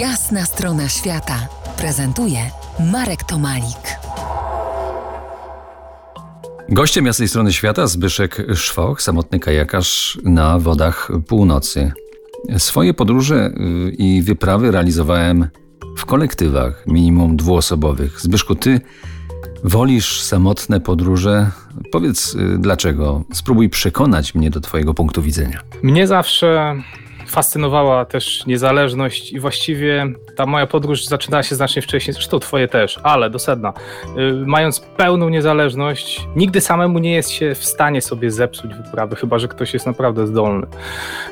Jasna strona świata prezentuje Marek Tomalik. Gościem jasnej strony świata Zbyszek Szwoch, samotny kajakarz na wodach północy. Swoje podróże y, i wyprawy realizowałem w kolektywach, minimum dwuosobowych. Zbyszku, ty wolisz samotne podróże? Powiedz y, dlaczego. Spróbuj przekonać mnie do twojego punktu widzenia. Mnie zawsze fascynowała też niezależność i właściwie ta moja podróż zaczynała się znacznie wcześniej, zresztą twoje też, ale do sedna. Y, mając pełną niezależność, nigdy samemu nie jest się w stanie sobie zepsuć wyprawy, chyba że ktoś jest naprawdę zdolny.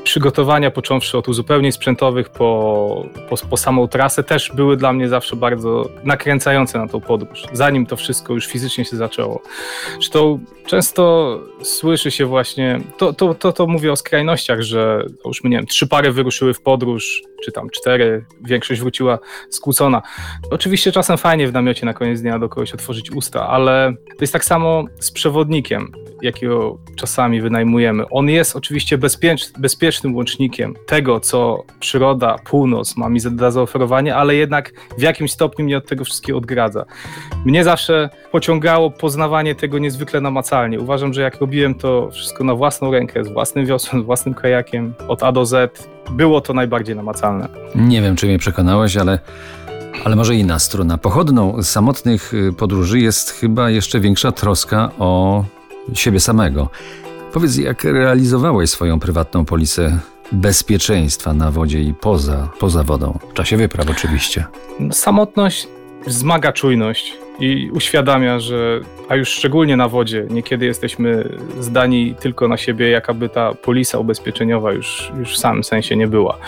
Przygotowania, począwszy od uzupełnień sprzętowych po, po, po samą trasę, też były dla mnie zawsze bardzo nakręcające na tą podróż, zanim to wszystko już fizycznie się zaczęło. Zresztą często słyszy się właśnie, to, to, to, to mówię o skrajnościach, że już nie wiem, trzy pary wyruszyły w podróż, czy tam cztery, większość wróciła skłócona. Oczywiście czasem fajnie w namiocie na koniec dnia do kogoś otworzyć usta, ale to jest tak samo z przewodnikiem, jakiego czasami wynajmujemy. On jest oczywiście bezpiecz, bezpiecznym łącznikiem tego, co przyroda, północ ma mi do zaoferowania, ale jednak w jakimś stopniu mnie od tego wszystkiego odgradza. Mnie zawsze pociągało poznawanie tego niezwykle namacalnie. Uważam, że jak robiłem to wszystko na własną rękę, z własnym wiosłem, z własnym kajakiem, od A do Z, było to najbardziej namacalne. Nie wiem, czy mnie przekonałeś, ale, ale może inna strona. Pochodną samotnych y, podróży jest chyba jeszcze większa troska o siebie samego. Powiedz, jak realizowałeś swoją prywatną polisę bezpieczeństwa na wodzie i poza, poza wodą? W czasie wypraw oczywiście. Samotność wzmaga czujność i uświadamia, że, a już szczególnie na wodzie, niekiedy jesteśmy zdani tylko na siebie, jakaby ta polisa ubezpieczeniowa już, już w samym sensie nie była.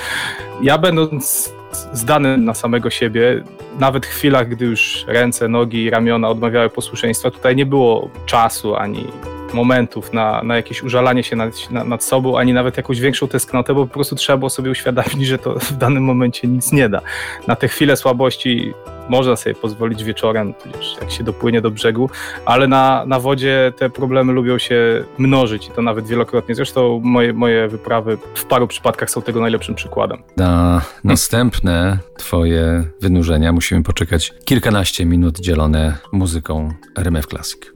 Ja będąc zdany na samego siebie, nawet w chwilach, gdy już ręce, nogi, ramiona odmawiały posłuszeństwa, tutaj nie było czasu ani momentów na, na jakieś użalanie się nad, nad, sobą, ani nawet jakąś większą tęsknotę, bo po prostu trzeba było sobie uświadomić, że to w danym momencie nic nie da. Na te chwile słabości można sobie pozwolić wieczorem, jak się dopłynie do brzegu, ale na, na wodzie te problemy lubią się mnożyć i to nawet wielokrotnie. Zresztą moje, moje wyprawy w paru przypadkach są tego najlepszym przykładem. Na następne twoje wynurzenia musimy poczekać kilkanaście minut dzielone muzyką RMF Classic.